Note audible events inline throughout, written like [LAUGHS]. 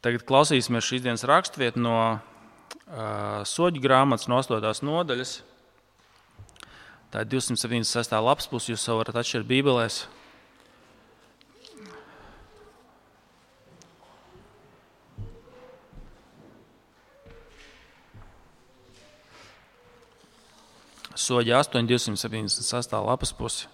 Tagad klausīsimies šīs dienas raksturvietu no uh, soļu grāmatas, no 8. nodaļas. Tā ir 276. lapas puse, jūs varat atšķirt Bībelēs. Soļi 8, 276. lapas pusi.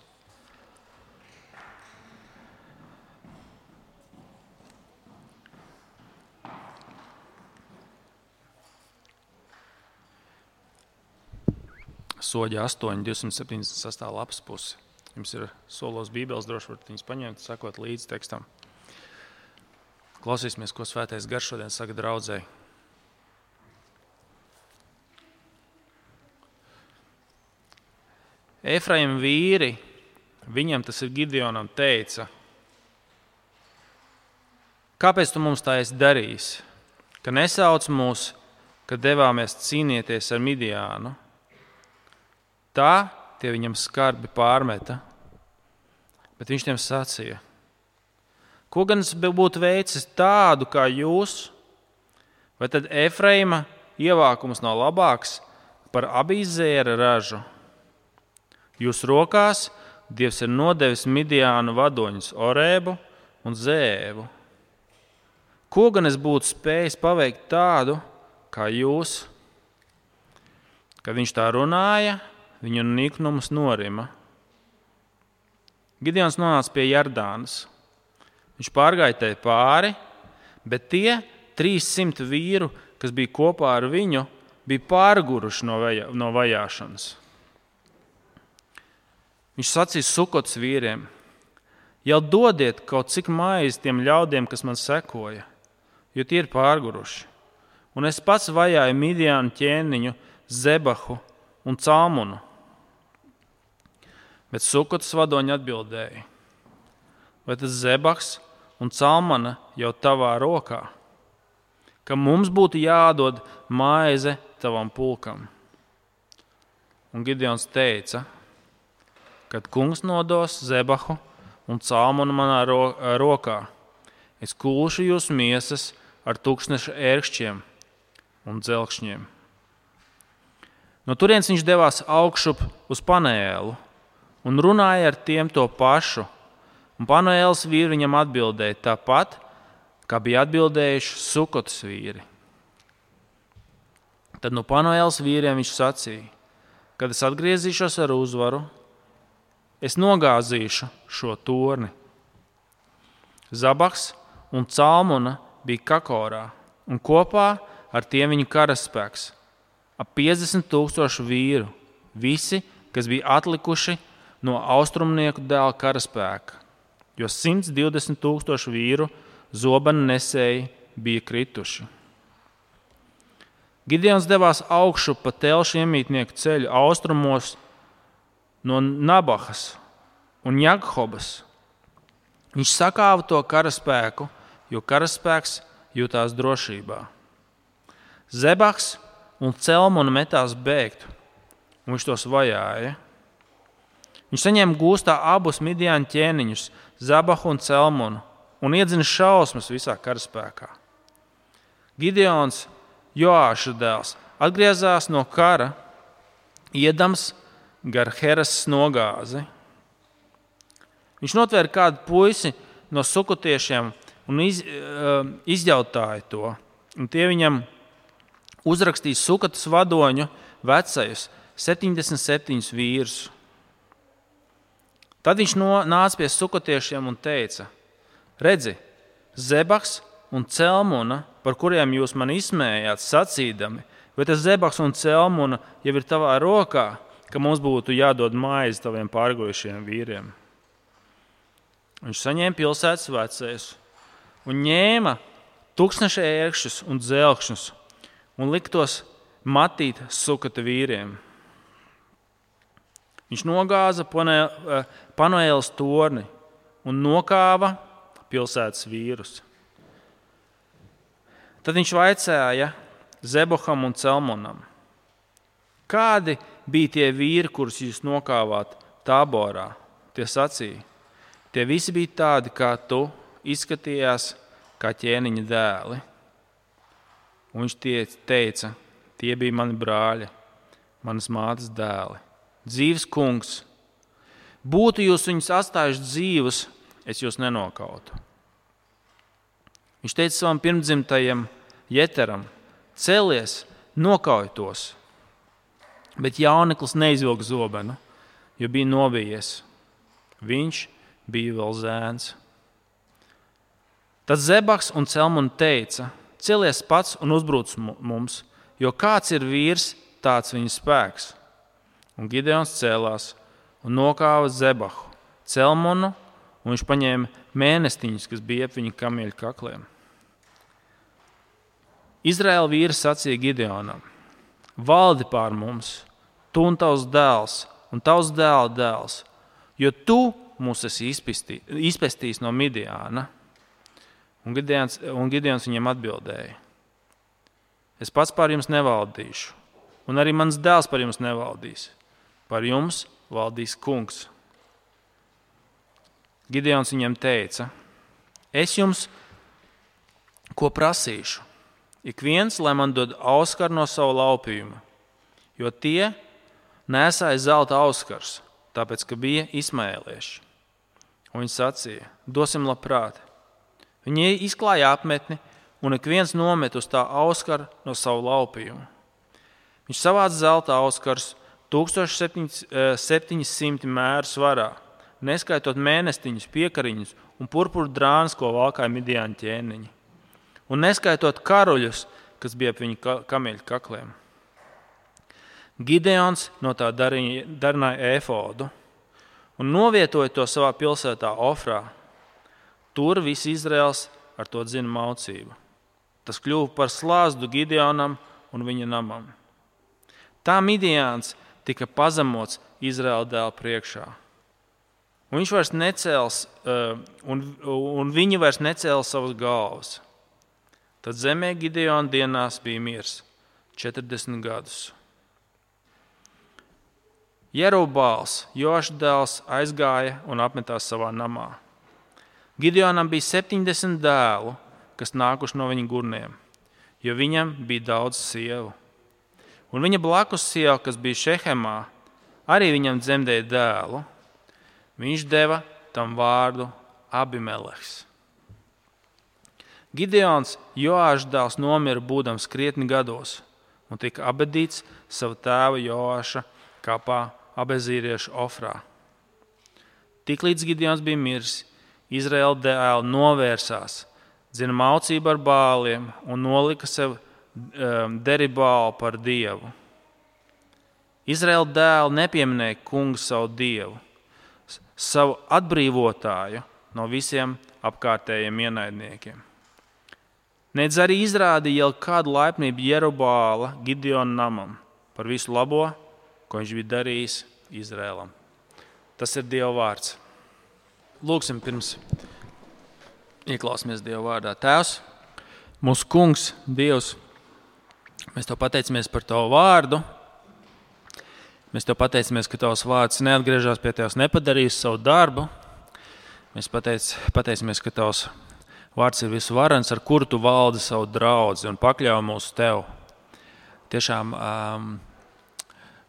Soļi 8, 276. lapas pusi. Jums ir solos Bībeles, droši varat viņus paņemt, sakot līdzi tekstam. Klausīsimies, ko Svētais Gars šodien saka draudzēji. Efraim vīri, viņam tas ir Gideonam, teica, kāpēc tu mums tā esi darījis, ka nesauc mūs, kad devāmies cīnīties ar Midiānu? Tā tie viņam skarbi pārmeta, bet viņš tiem sacīja, ko gan es būtu veicis tādu kā jūs, vai tad Efraima ievākums nav labāks par abīzēra ražu? Jūsu rokās Dievs ir nodevis Midiānu vadoņus, Orēbu un Zēvu. Ko gan es būtu spējis paveikt tādu, kā jūs? Kad viņš tā runāja, viņu niknums norima. Gideons nonāca pie Jardānas. Viņš pārgāja pāri, bet tie 300 vīru, kas bija kopā ar viņu, bija pārguruši no, vajā, no vajāšanas. Viņš sacīja sukots vīriem: Jau dodiet kaut cik maizi tiem ļaudīm, kas man sekoja, jo tie ir pārguruši. Un es pats vajāju Midianu ķēniņu, Zebahu un Cāmunu. Bet sukots vadoņi atbildēja: Vai tas Zebaks un Cāmana jau tavā rokā? Ka mums būtu jādod maize tavam pulkam. Un Gideons teica: kad kungs nodos Zebahu un Cāmonu manā ro rokā. Es kūšu jūs miesas ar tūkstneša ērkšķiem un dzelkšņiem. No turienes viņš devās augšup uz panēlu un runāja ar tiem to pašu. Un panēls vīri viņam atbildēja tāpat, kā bija atbildējuši sukotas vīri. Tad no panēls vīriem viņš sacīja, kad es atgriezīšos ar uzvaru, es nogāzīšu šo torni. Zabaks un Cālmuna bija Kakorā, un kopā ar tiem viņu karaspēks - ap 50 tūkstošu vīru, visi, kas bija atlikuši no austrumnieku dēla karaspēka, jo 120 tūkstošu vīru zobenu nesēji bija krituši. Gideons devās augšu pa telšu iemītnieku ceļu austrumos no Nabahas un Jakhobas. Viņš sakāva to karaspēku, jo karaspēks jutās drošībā. Zebaks un Celmuna metās bēgt, un viņš tos vajāja. Viņš saņēma gūstā abus midiāņu ķēniņus, Zabahu un Celmunu, un iedzina šausmas visā karaspēkā. Gideons, Joāša dēls, atgriezās no kara, iedams gar Heras nogāzi. Viņš notvēra kādu puisi no sukotiešiem un iz, uh, izjautāja to. Un tie viņam uzrakstīja sukatas vadoņu vecajus, 77 vīrus. Tad viņš no, nāca pie sukotiešiem un teica: Redzi, Zebaks un Celmuna, par kuriem jūs man izsmējāt, sacīdami, vai tas Zebaks un Celmuna jau ir tavā rokā, ka mums būtu jādod maize taviem pārgojušiem vīriem. Viņš saņēma pilsētas vecais un ņēma tūkstoša ērkšķus un dzelkšņus un liktos matīt sukata vīriem. Viņš nogāza Panoēlas torni un nokāva pilsētas vīrus. Tad viņš vaicāja Zeboham un Celmonam, kādi bija tie vīri, kurus jūs nokāvāt taborā. Tie sacīja, tie visi bija tādi, kā tu izskatījās, kā ķēniņa dēli. Un viņš teica, tie bija mani brāļi, manas mātes dēli. Dzīves kungs, būtu jūs viņus atstājuši dzīvus, es jūs nenokautu. Viņš teica savam pirmdzimtajam Jeteram: Celies, nokauj tos! Bet jauneklis neizvilka zobenu, jo bija nobijies. Viņš bija vēl zēns. Tad Zebaks un Celmuna teica: Celies pats un uzbruc mums, jo kāds ir vīrs, tāds viņa spēks. Un Gideons cēlās un nokāva Zebahu, Celmunu, un viņš paņēma mēnestiņus, kas bija ap viņa kamieļa kakliem. Izraēla vīri sacīja Gideonam: Valdi pār mums, tu un tavs dēls, un tavs dēla dēls, jo tu mūs esi izpestījis no Midiāna. Un Gideons, un Gideons viņam atbildēja: Es pats pār jums nevaldīšu, un arī mans dēls par jums nevaldīs. Par jums valdīs kungs. Gideons viņam teica: Es jums ko prasīšu? Ik viens, lai man dod auskaru no sava laupījuma, jo tie nesāja zelta auskars, tāpēc ka bija izmēlieši. Un viņi sacīja: Dosim labprāt. Viņi izklāja apmetni, un ik viens nomet uz tā auskara no savu laupījumu. Viņš savāca zelta auskars 1700 mēru svarā, neskaitot mēnestiņus, piekariņus un purpura drānas, ko valkāja midiāņu ķēniņi, un neskaitot karuļus, kas bija ap viņu kameļu kakliem. Gideons no tā darīja efodu un novietoja to savā pilsētā Ofrā. Tur viss Izraels ar to dzina mācību. Tas kļuva par slāzdu Gideonam un viņa namam. Tā Midians tika pazemots Izraēla dēla priekšā. Un viņš vairs necēls, eh, un, un viņi vairs necēla savas galvas. Tad zemē Gideona dienās bija miers 40 gadus. Jerubāls, Joša dēls, aizgāja un apmetās savā namā. Gideonam bija 70 dēlu, kas nākuši no viņa gurniem, jo viņam bija daudz sievu. Un viņa blakus sieva, kas bija Šehemā, arī viņam dzemdēja dēlu. Viņš deva tam vārdu Abimeleks. Gideons Joāša dēls nomira būdams krietni gados un tika abadīts sava tēva Joāša kapā abezīriešu ofrā. Tiklīdz Gideons bija miris, Izraēla dēli novērsās, dzina maucību ar bāliem un nolika sev um, deribālu par dievu. Izraēla dēli nepieminēja kungu savu dievu, savu atbrīvotāju no visiem apkārtējiem ienaidniekiem. Nedz arī izrādīja jau kādu laipnību Jerubāla Gideona namam par visu labo, ko viņš bija darījis Izrēlam. Tas ir Dieva vārds. Lūksim, pirms ieklausīsimies Dieva vārdā. Tēvs, mūsu kungs, Dievs, mēs te pateicamies par Tavu vārdu. Mēs te pateicamies, ka Tavs vārds neatgriežas pie Tevis, nepadarīs savu darbu. Mēs pateic, pateicamies, ka Tavs vārds ir visvarens, ar kuru Tu valdi savu draugu un pakļauj mūs Tev. Tiešām um,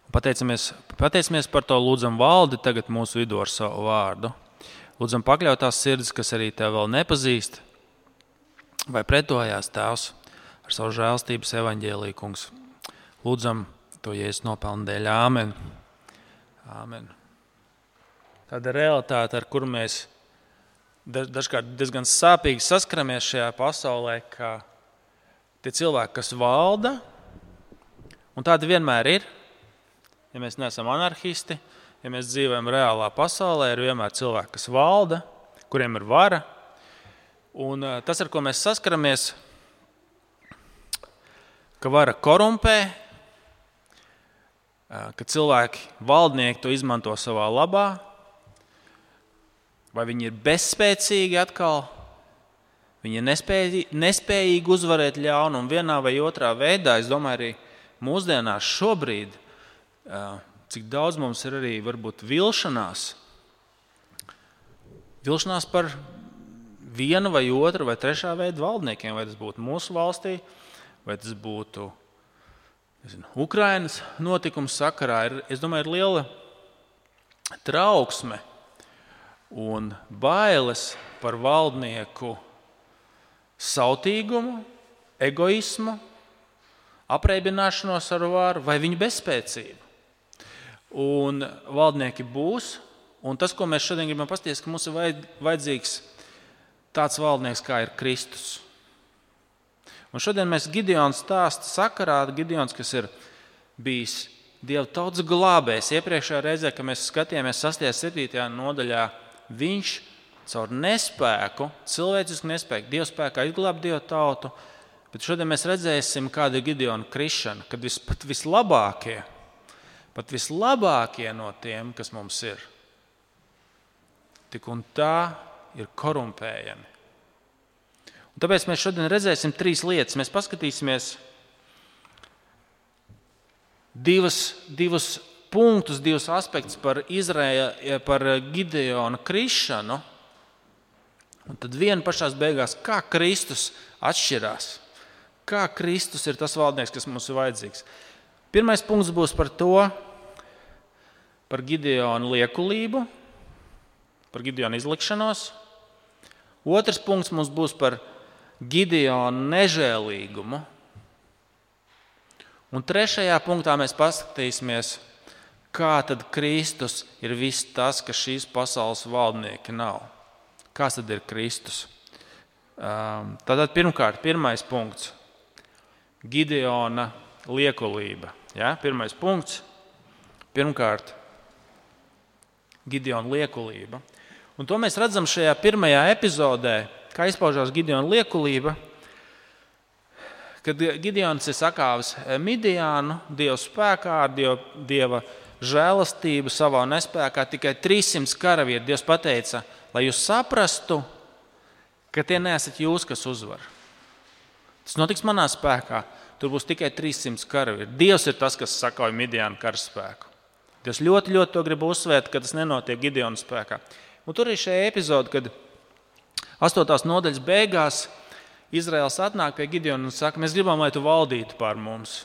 Pateicamies, pateicamies par to, lūdzam, valdi tagad mūsu vidū ar savu vārdu. Lūdzam, pakļaut tās sirdis, kas arī tev vēl nepazīst, vai pretojās tēvs ar savu žēlstības evaņģēlīju, kungs. Lūdzam, to jēzus nopelnu dēļ. Āmen. Āmen. Tāda realitāte, ar kuru mēs dažkārt diezgan sāpīgi saskaramies šajā pasaulē, ka tie cilvēki, kas valda, un tādi vienmēr ir, ja mēs neesam anarchisti, ja mēs dzīvojam reālā pasaulē, ir vienmēr cilvēki, kas valda, kuriem ir vara. Un eh, tas, ar ko mēs saskaramies, ka vara korumpē, ka cilvēki, valdnieki to izmanto savā labā, vai viņi ir bezspēcīgi atkal, viņi ir nespējīgi, nespējīgi uzvarēt ļaunumu vienā vai otrā veidā. Es domāju, arī mūsdienās šobrīd cik daudz mums ir arī varbūt vilšanās. Vilšanās par vienu vai otru vai trešā veidu valdniekiem, vai tas būtu mūsu valstī, vai tas būtu nezinu, Ukrainas notikums sakarā, ir, es domāju, ir liela trauksme un bailes par valdnieku sautīgumu, egoismu, apreibināšanos ar varu vai viņu bezspēcību. Un valdnieki būs, un tas, ko mēs šodien gribam pastāstīt, ka mums ir vajadzīgs tāds valdnieks, kā ir Kristus. Un šodien mēs Gideons stāstu sakarā, Gideons, kas ir bijis Dieva tautas glābējs. Iepriekšējā reizē, kad mēs skatījāmies 6. un 7. nodaļā, viņš caur nespēku, cilvēcisku nespēku, Dieva spēkā izglābt Dieva tautu. Bet šodien mēs redzēsim, kāda ir Gideona krišana, kad vis, pat vislabākie, pat vislabākie no tiem, kas mums ir, tik un tā ir korumpējami. Un tāpēc mēs šodien redzēsim trīs lietas. Mēs paskatīsimies divas, divus punktus, divus aspektus par, Izraēja, par Gideona krišanu. Un tad viena pašā beigās, kā Kristus atšķirās. Kā Kristus ir tas valdnieks, kas mums ir vajadzīgs. Pirmais punkts būs par to, par Gideona liekulību, par Gideona izlikšanos. Otrs punkts mums būs par Gideona nežēlīgumu. Un trešajā punktā mēs paskatīsimies, kā tad Kristus ir viss tas, kas šīs pasaules valdnieki nav. Kas tad ir Kristus? Um, tātad pirmkārt, pirmais punkts - Gideona liekulība. Ja? Pirmais punkts - pirmkārt, Gideona liekulība. Un to mēs redzam šajā pirmajā epizodē, kā izpaužās Gideona liekulība. Kad Gideons ir sakāvis Midiānu, Dieva spēkā, ar Dieva, dieva žēlastību, savā nespējā, tikai 300 karavīri. Dievs teica, lai jūs saprastu, ka tie neesat jūs, kas uzvar. Tas notiks manā spēkā. Tur būs tikai 300 karavīri. Dievs ir tas, kas sakauj Midiānu karaspēku. Dievs ļoti, ļoti to grib uzsvērt, ka tas nenotiek Gideona spēkā. Un tur ir šī epizode, kad 8. nodaļas beigās Izraels atnāk pie Gideona un saka, mēs gribam, lai tu valdītu pār mums.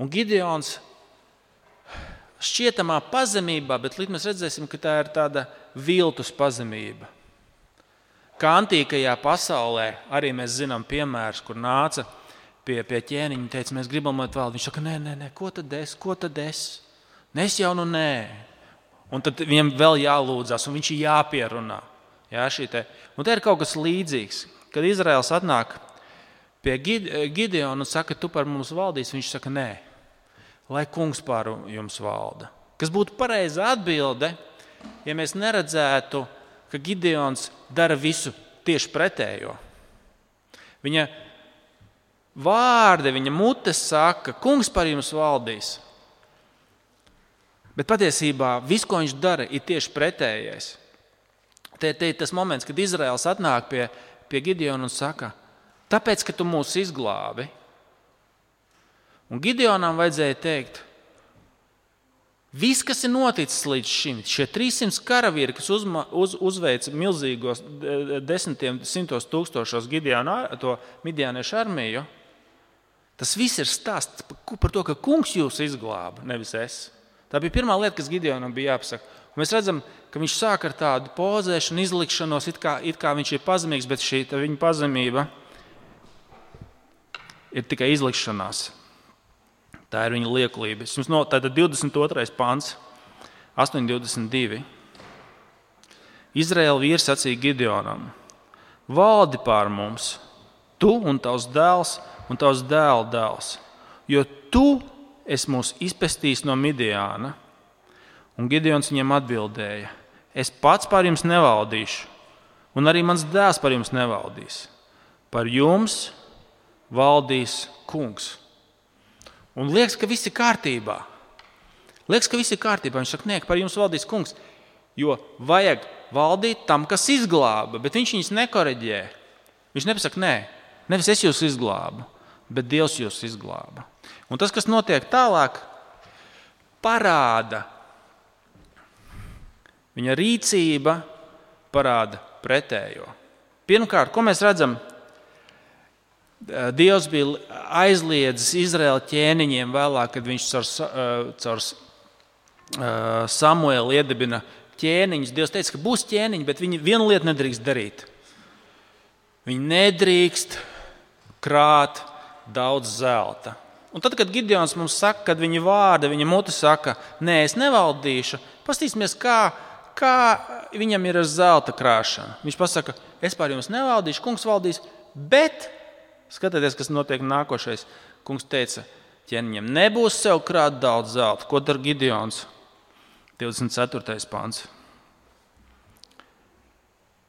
Un Gideons šķietamā pazemībā, bet līdz mēs redzēsim, ka tā ir tāda viltus pazemība. Kā antīkajā pasaulē arī mēs zinām piemērus, kur nāca pie, pie ķēniņa un teica, mēs gribam, lai valdi. Viņš saka, nē, nē, nē, ko tad es, ko tad es? Nes jau nu nē. Un tad viņam vēl jālūdzas, un viņš ir jāpierunā. Jā, te. Un te ir kaut kas līdzīgs. Kad Izraels atnāk pie Gideona un saka, tu par mums valdīsi, viņš saka, nē, lai kungs pār jums valda. Kas būtu pareiza atbilde, ja mēs neredzētu, ka Gideons dara visu tieši pretējo. Viņa vārdi, viņa mutes saka, kungs par jums valdīs. Bet patiesībā viss, ko viņš dara, ir tieši pretējais. Te, te ir tas moments, kad Izraels atnāk pie, pie Gideona un saka, tāpēc, ka tu mūs izglābi. Un Gideonam vajadzēja teikt, viss, kas ir noticis līdz šim, šie 300 karavīri, kas uzma, uz, uzveica milzīgos desmitiem, simtos tūkstošos Gideona, to Midianiešu armiju, tas viss ir stāsts par to, ka kungs jūs izglāba, nevis es. Tā bija pirmā lieta, kas Gideonam bija jāpasaka. Un mēs redzam, ka viņš sāk ar tādu pozēšanu, izlikšanos, it kā, it kā viņš ir pazemīgs, bet šī viņa pazemība ir tikai izlikšanās. Tā ir viņa lieklība. No, tātad 22. pāns, 8,22. Izraēla vīrs sacīja Gideonam: Valdi pār mums, tu un tavs dēls un tavs dēla dēls, jo tu esi mūs izpestījis no Midiāna. Un Gideons viņam atbildēja: Es pats par jums nevaldīšu, un arī mans dēls par jums nevaldīs. Par jums valdīs kungs. Un liekas, ka viss ir kārtībā. Liekas, ka viss ir kārtībā. Viņš saka, nē, par jums valdīs kungs. Jo vajag valdīt tam, kas izglāba, bet viņš viņus nekoreģē. Viņš nepasaka, nē, nevis es jūs izglābu, bet Dievs jūs izglāba. Un tas, kas notiek tālāk, parāda Viņa rīcība parāda pretējo. Pirmkārt, ko mēs redzam? Dievs bija aizliedzis Izraēla ķēniņiem vēlāk, kad viņš caur, caur Samuēlu iedibina ķēniņus. Dievs teica, ka būs ķēniņi, bet viņi vienu lietu nedrīkst darīt. Viņi nedrīkst krāt daudz zelta. Un tad, kad Gideons mums saka, kad viņa vārda, viņa mute saka, nē, es nevaldīšu, paskatīsimies, kā, kā viņam ir ar zelta krāšanu. Viņš pasaka, es pār jums nevaldīšu, kungs valdīs, bet skatieties, kas notiek nākošais. Kungs teica, ķēniņam nebūs sev krāt daudz zelta. Ko dara Gideons? 24. pāns.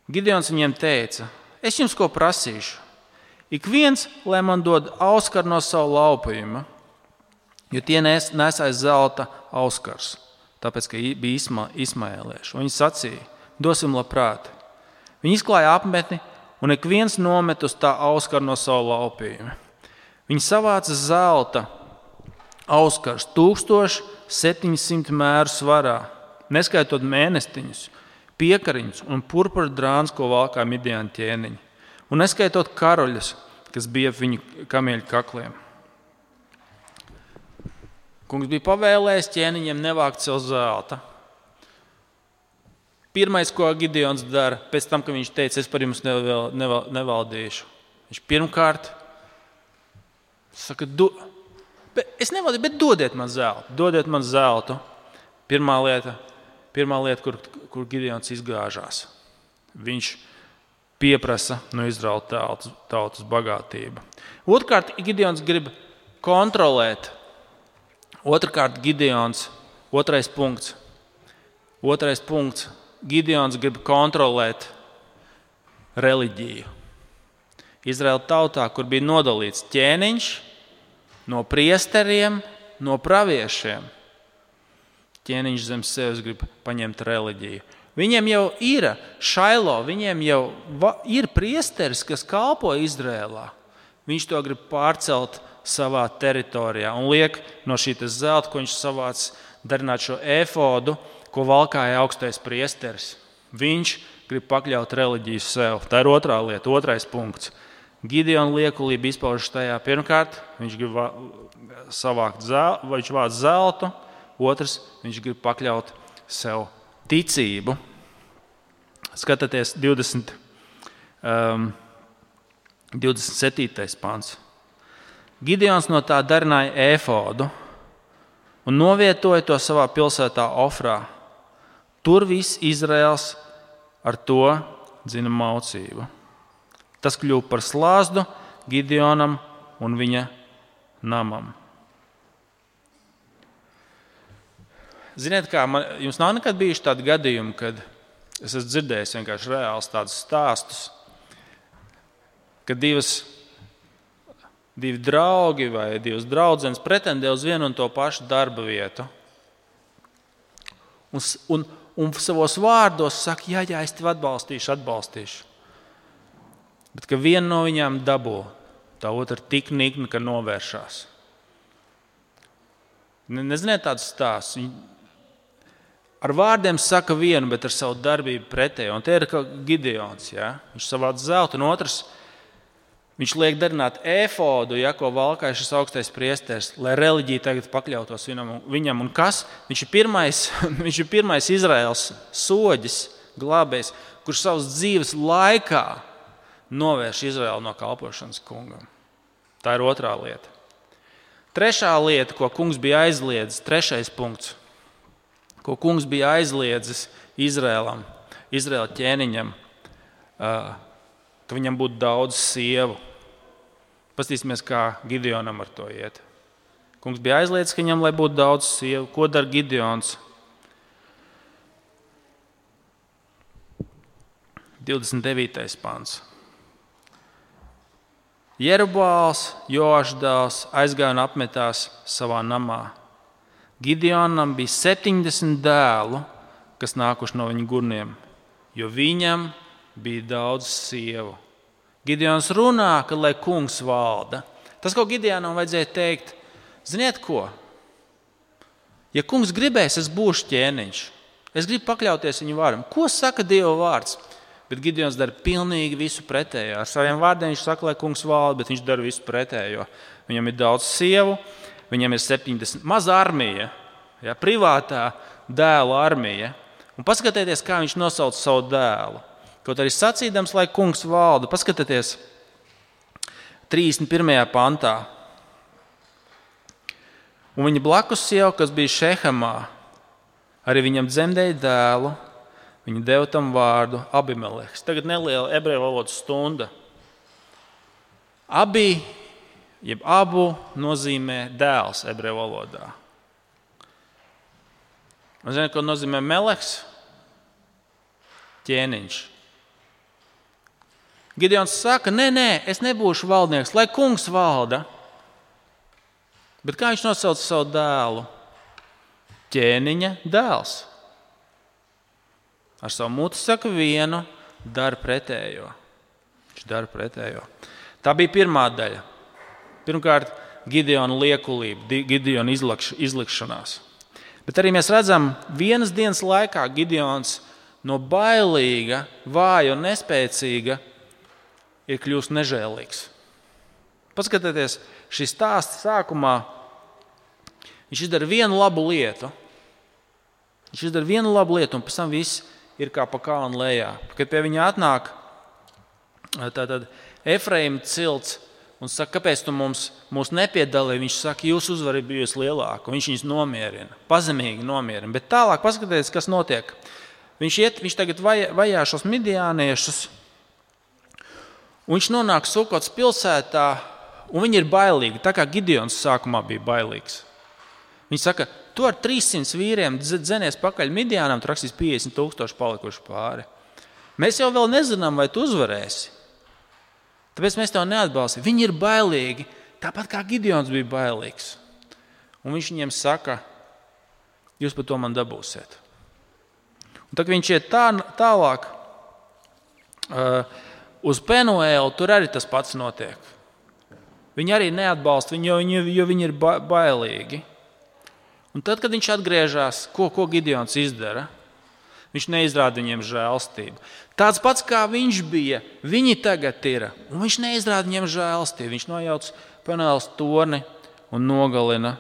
Gideons viņiem teica, es jums ko prasīšu. Ik viens, lai man dod auskaru no savu laupījuma, jo tie nes, nesais zelta auskars, tāpēc, ka bija isma, izmēlējuši. Viņi sacīja, dosim labprāt. Viņi izklāja apmetni, un ik viens nomet uz tā auskaru no savu laupījumu. Viņi savāca zelta auskars 1700 mēru svarā, neskaitot mēnestiņus, piekariņus un purpura drāns, ko valkā midiāņu ķēniņi un neskaitot karaļus, kas bija viņu kamieļu kakliem. Kungs bija pavēlējis ķēniņiem nevākt sev zelta. Pirmais, ko Gideons dara, pēc tam, kad viņš teica, es par jums neval, neval, nevaldīšu, viņš pirmkārt saka, do, es nevaldīšu, bet dodiet man zeltu, dodiet man zeltu. Pirmā lieta, pirmā lieta kur, kur Gideons izgāžās. Viņš pieprasa no Izraēlas tautas, tautas bagātību. Otrkārt, Gideons grib kontrolēt. Otrakārt, Gideons, otrais punkts. Otrais punkts. Gideons grib kontrolēt reliģiju. Izraēla tautā, kur bija nodalīts ķēniņš no priesteriem, no praviešiem. Ķēniņš zem sevis grib paņemt reliģiju. Viņiem jau ir šailo, viņiem jau ir priesteris, kas kalpo Izrēlā. Viņš to grib pārcelt savā teritorijā un liek no šī zelta, ko viņš savāc, darināt šo efodu, ko valkāja augstais priesteris. Viņš grib pakļaut reliģiju sev. Tā ir otrā lieta, otrais punkts. Gideona liekulība izpaužas tajā. Pirmkārt, viņš grib savākt zeltu, vai viņš vāc zeltu, otrs, viņš grib pakļaut sev ticību. Skatieties, 20, um, 27. pāns. Gideons no tā darināja efodu un novietoja to savā pilsētā Ofrā. Tur viss Izraels ar to dzina maucību. Tas kļuva par slāzdu Gideonam un viņa namam. Ziniet, kā man, jums nav nekad bijuši tādi gadījumi, kad es esmu dzirdējis vienkārši reāls tādus stāstus, kad divas, divi draugi vai divas draudzenes pretendē uz vienu un to pašu darba vietu. Un, un, un savos vārdos saka, jā, jā, es tevi atbalstīšu, atbalstīšu. Bet viena no viņām dabū, tā otra tik nikna, ka novēršās. Neziniet tādus stāstus ar vārdiem saka vienu, bet ar savu darbību pretēju. Un tie ir kā Gideons. Ja? Viņš savāc zeltu, un otrs viņš liek darināt efodu, ja, ko valkāja šis augstais priesteris, lai reliģija tagad pakļautos viņam. Un kas? Viņš ir pirmais, [LAUGHS] viņš ir pirmais Izraels soģis, glābējs, kurš savas dzīves laikā novērš Izraelu no kalpošanas kungam. Tā ir otrā lieta. Trešā lieta, ko kungs bija aizliedzis, trešais punkts ko kungs bija aizliedzis Izrēlam, Izraēla ķēniņam, ka viņam būtu daudz sievu. Paskatīsimies, kā Gideonam ar to iet. Kungs bija aizliedzis, ka viņam būtu daudz sievu. Ko dara Gideons? 29. pāns. Jerubāls, Joāšs dēls, aizgāja un apmetās savā namā. Gideonam bija 70 dēlu, kas nākuši no viņa gurniem, jo viņam bija daudz sievu. Gideons runā, ka lai kungs valda. Tas, ko Gideonam vajadzēja teikt, ziniet ko? Ja kungs gribēs, es būšu ķēniņš. Es gribu pakļauties viņa vārdam. Ko saka Dieva vārds? Bet Gideons dara pilnīgi visu pretējo. Ar saviem vārdiem viņš saka, lai kungs valda, bet viņš dara visu pretējo. Viņam ir daudz sievu, viņam ir 70 maza armija, ja, privātā dēla armija. Un paskatieties, kā viņš nosauc savu dēlu. Kaut arī sacīdams, lai kungs valda, paskatieties 31. pantā. Un viņa blakus sieva, kas bija Šehamā, arī viņam dzemdēja dēlu. Viņa deva tam vārdu Abimeleks. Tagad neliela ebreju valodas stunda. Abi, jeb abu, nozīmē dēls ebreju valodā. Zināt, ko nozīmē meleks? Ķēniņš. Gideons saka, nē, nē, es nebūšu valdnieks, lai kungs valda. Bet kā viņš nosauca savu dēlu? Ķēniņa dēls. Ar savu mutu saka vienu, dara pretējo. Viņš dara pretējo. Tā bija pirmā daļa. Pirmkārt, Gideona liekulība, Gideona izlikšanās. Bet arī mēs redzam, vienas dienas laikā Gideons no bailīga, vāja un nespēcīga ir kļuvis nežēlīgs. Paskatieties, šī stāsta sākumā viņš izdara vienu labu lietu. Viņš izdara vienu labu lietu, un pēc tam viss ir kā pa kalnu lejā. Kad pie viņa atnāk Efraīna cilts un saka, kāpēc tu mums, mums nepiedalīji, viņš saka, jūsu uzvara bijusi lielāka. Viņš viņus nomierina, pazemīgi nomierina. Bet tālāk paskatieties, kas notiek. Viņš, iet, viņš tagad vajā šos midiāniešus, un viņš nonāk Sukots pilsētā, un viņi ir bailīgi, tā kā Gideons sākumā bija bailīgs. Viņi saka, tu ar 300 vīriem dzenies pakaļ Midianam, tur rakstīs 50 tūkstoši palikuši pāri. Mēs jau nezinām, vai tu uzvarēsi. Tāpēc mēs tev neatbalstam. Viņi ir bailīgi, tāpat kā Gideons bija bailīgs. Un viņš viņiem saka, jūs par to man dabūsiet. Un tad viņš iet tā, tālāk uh, uz Penuēlu, tur arī tas pats notiek. Viņi arī neatbalsta viņu, jo viņi, jo viņi ir ba bailīgi. Un tad, kad viņš atgriežas, ko, ko Gideons izdara? Viņš neizrāda viņiem žēlstību. Tāds pats kā viņš bija, viņi tagad ir. Un viņš neizrāda viņiem žēlstību. Viņš nojauc panēlas torni un nogalina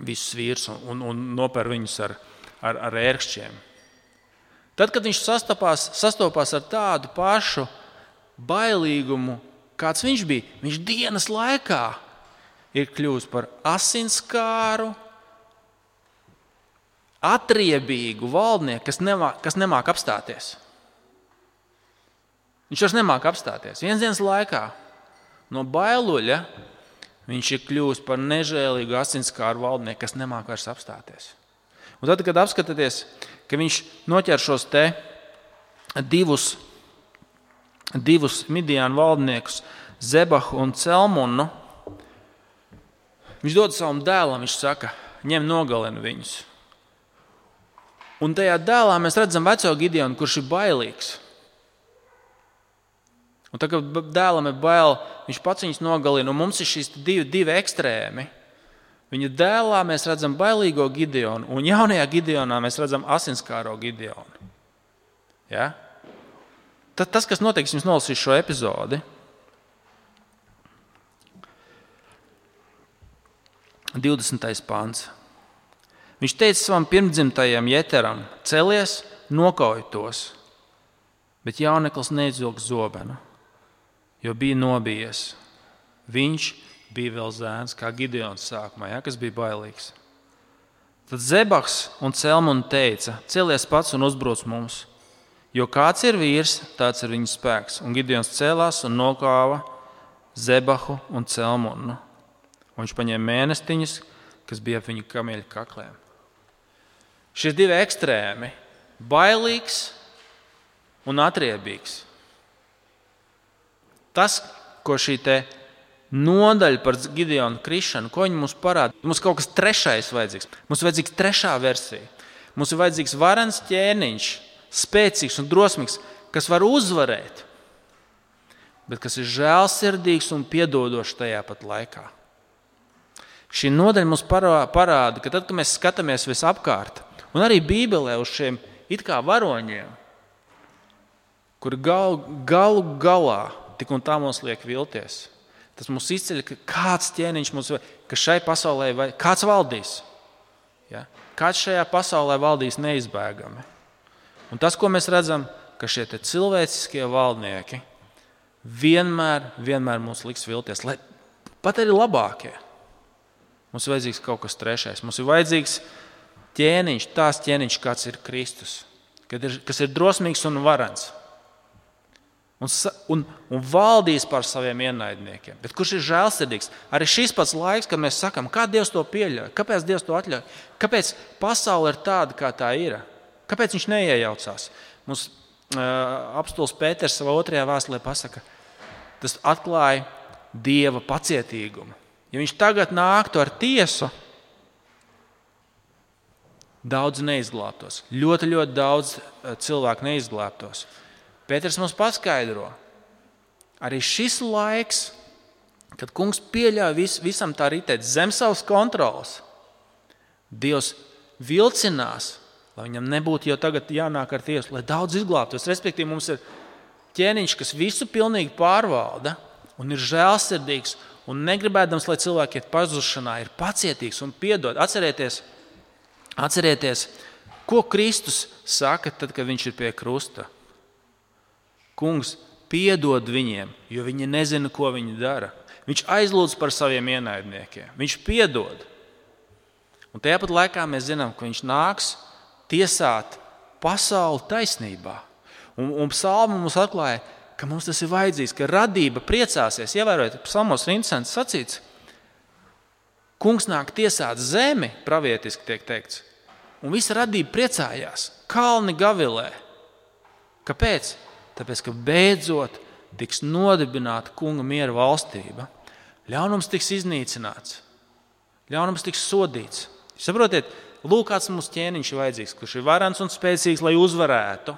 visus vīrus un, un, un noper viņus ar, ar, ar ērkšķiem. Tad, kad viņš sastapās, sastopās ar tādu pašu bailīgumu, kāds viņš bija, viņš dienas laikā ir kļuvis par asinskāru, atriebīgu valdnieku, kas nemāk, kas nemāk apstāties. Viņš vairs nemāk apstāties. Vienas dienas laikā no bailuļa viņš ir kļuvis par nežēlīgu asinskāru valdnieku, kas nemāk vairs apstāties. Un tad, kad apskatāties, ka viņš noķer šos divus, divus midiānu valdniekus, Zebahu un Celmunu, viņš dod savam dēlam, viņš saka, ņem nogalini viņus. Un tajā dēlā mēs redzam veco Gideonu, kurš ir bailīgs. Un tagad dēlam ir bail, viņš pats viņus nogalina, mums ir šīs divi, divi ekstrēmi. Viņa dēlā mēs redzam bailīgo Gideonu, un jaunajā Gideonā mēs redzam asinskāro Gideonu. Ja? Tad, tas, kas notiks, jums nolasīs šo epizodi. 20. pāns. Viņš teica savam pirmdzimtajam Jeteram: Celies, nokauj tos, bet jauneklis neizvilka zobenu, jo bija nobijies. Viņš bija vēl zēns, kā Gideons sākumā, ja, kas bija bailīgs. Tad Zebaks un Celmuna teica: Celies pats un uzbruc mums, jo kāds ir vīrs, tāds ir viņa spēks. Un Gideons cēlās un nokāva Zebahu un Celmunu. Un viņš paņēma mēnestiņus, kas bija ap viņa kamieļa kakliem. Šie divi ekstrēmi - bailīgs un atriebīgs. Tas, ko šī nodaļa par Gideonu krišanu, ko viņi mums parāda. Mums kaut kas trešais vajadzīgs. Mums ir vajadzīga trešā versija. Mums ir vajadzīgs varens ķēniņš, spēcīgs un drosmīgs, kas var uzvarēt, bet kas ir žēlsirdīgs un piedodošs tajā pat laikā. Šī nodaļa mums parāda, ka tad, kad mēs skatāmies visapkārt, un arī Bībelē uz šiem it kā varoņiem, kur gal, galu galā tik un tā mums liek vilties. Tas mums izceļ, ka kāds ķēniņš mums ka šai pasaulē vai kāds valdīs. Ja? Kāds šajā pasaulē valdīs neizbēgami. Un tas, ko mēs redzam, ka šie cilvēciskie valdnieki vienmēr, vienmēr mums liks vilties, lai pat arī labākie. Mums ir vajadzīgs kaut kas trešais. Mums ir vajadzīgs ķēniņš, tās ķēniņš, kāds ir Kristus, ir, kas ir drosmīgs un varants un, un, un valdīs par saviem ienaidniekiem. Bet kurš ir žēlsirdīgs? Arī šis pats laiks, kad mēs sakām, kā Dievs to pieļauj, kāpēc Dievs to atļauj, kāpēc pasaule ir tāda, kā tā ir, kāpēc viņš neiejaucās. Mums uh, apstults Pēters savā otrajā vēstulē pasaka, tas atklāja Dieva pacietīgumu. Ja viņš tagad nāktu ar tiesu, daudz neizglābtos. Ļoti, ļoti daudz cilvēku neizglābtos. Pēters mums paskaidro, arī šis laiks, kad kungs pieļāva vis, visam tā ritēt zem savas kontrolas, Dievs vilcinās, lai viņam nebūtu jau tagad jānāk ar tiesu, lai daudz izglābtos. Respektīvi, mums ir ķēniņš, kas visu pilnīgi pārvalda un ir žēlsirdīgs un negribēdams, lai cilvēki iet pazušanā, ir pacietīgs un piedod. Atcerieties, atcerieties, ko Kristus saka tad, kad viņš ir pie krusta. Kungs piedod viņiem, jo viņi nezina, ko viņi dara. Viņš aizlūdz par saviem ienaidniekiem. Viņš piedod. Un tajā pat laikā mēs zinām, ka viņš nāks tiesāt pasauli taisnībā. Un, un psalma mums atklāja, ka mums tas ir vajadzīgs, ka radība priecāsies. Ievērojiet, psalmos ir interesants sacīts. Kungs nāk tiesāt zemi, pravietiski tiek teikts, un visa radība priecājās. Kalni gavilē. Kāpēc? Tāpēc, ka beidzot tiks nodibināta kunga miera valstība, ļaunums tiks iznīcināts, ļaunums tiks sodīts. Saprotiet, lūk, kāds mums ķēniņš ir vajadzīgs, kurš ir varants un spēcīgs, lai uzvarētu,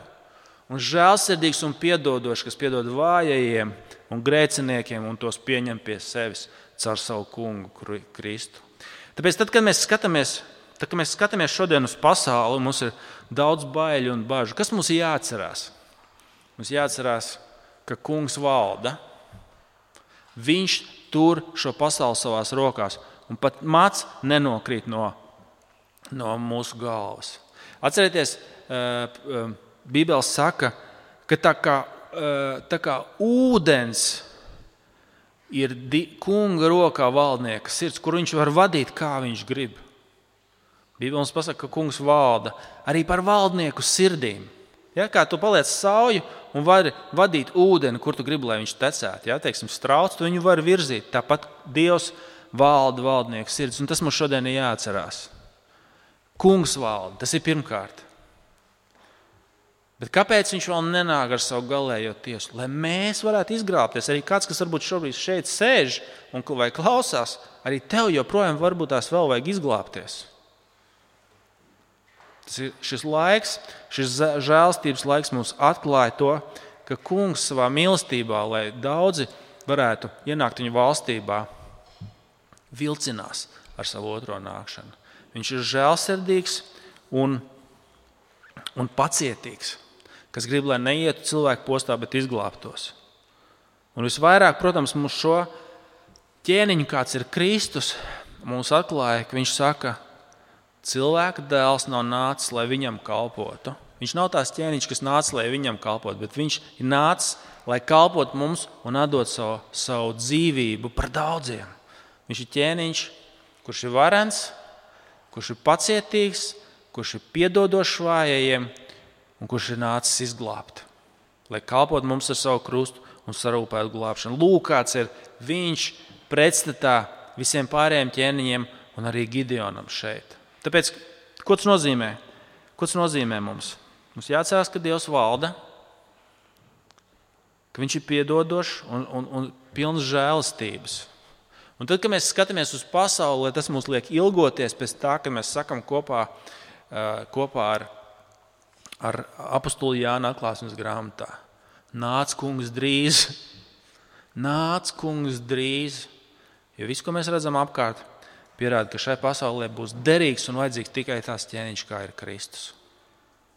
un žēlsirdīgs un piedodošs, kas piedod vājajiem un grēciniekiem un tos pieņem pie sevis caur savu kungu Kristu. Tāpēc, tad, kad mēs skatāmies, tad, kad mēs skatāmies šodien uz pasauli, mums ir daudz baiļu un bažu. Kas mums ir jāatcerās? Mums jāatcerās, ka kungs valda. Viņš tur šo pasauli savās rokās, un pat mācis nenokrīt no, no mūsu galvas. Atcerieties, eh, eh, Bībele saka, ka tā kā, eh, tā kā ūdens ir kunga rokā valdnieka sirds, kur viņš var vadīt, kā viņš grib. Bībele mums pasaka, ka kungs valda arī par valdnieku sirdīm. Ja, kā tu paliec sauju un vari vadīt ūdeni, kur tu gribi, lai viņš tecētu. Ja, teiksim, strauts, tu viņu vari virzīt. Tāpat Dievs valda valdnieku sirds, un tas mums šodien ir jāatcerās. Kungs valda, tas ir pirmkārt. Bet kāpēc viņš vēl nenāk ar savu galējo tiesu? Lai mēs varētu izglābties. Arī kāds, kas varbūt šobrīd šeit sēž un vai klausās, arī tev joprojām varbūt tās vēl vajag izglābties. Tas ir šis laiks, šis žēlstības laiks mums atklāja to, ka kungs savā mīlestībā, lai daudzi varētu ienākt viņa valstībā, vilcinās ar savu otro nākšanu. Viņš ir žēlsirdīgs un, un pacietīgs, kas grib, lai neietu cilvēku postā, bet izglābtos. Un visvairāk, protams, mums šo ķēniņu, kāds ir Kristus, mums atklāja, ka viņš saka, ka Cilvēka dēls nav nācis, lai viņam kalpotu. Viņš nav tās ķēniņš, kas nāca, lai viņam kalpotu, bet viņš ir nācis, lai kalpotu mums un atdot savu, savu dzīvību par daudziem. Viņš ir ķēniņš, kurš ir varens, kurš ir pacietīgs, kurš ir piedodošs vājajiem un kurš ir nācis izglābt. Lai kalpotu mums ar savu krustu un sarūpētu glābšanu. Lūk, kāds ir viņš pretstatā visiem pārējiem ķēniņiem un arī Gideonam šeit. Tāpēc, ko tas nozīmē? Ko tas nozīmē mums? Mums jāatcerās, ka Dievs valda, ka Viņš ir piedodošs un, un, un pilns žēlastības. Un tad, kad mēs skatāmies uz pasauli, tas mums liek ilgoties pēc tā, ka mēs sakam kopā, kopā ar, ar apakstu Jānu atklāsmes grāmatā. Nāc, kungs, drīz! Nāc, kungs, drīz! Jo viss, ko mēs redzam apkārt, pierāda, ka šai pasaulē būs derīgs un vajadzīgs tikai tās ķēniņš, kā ir Kristus.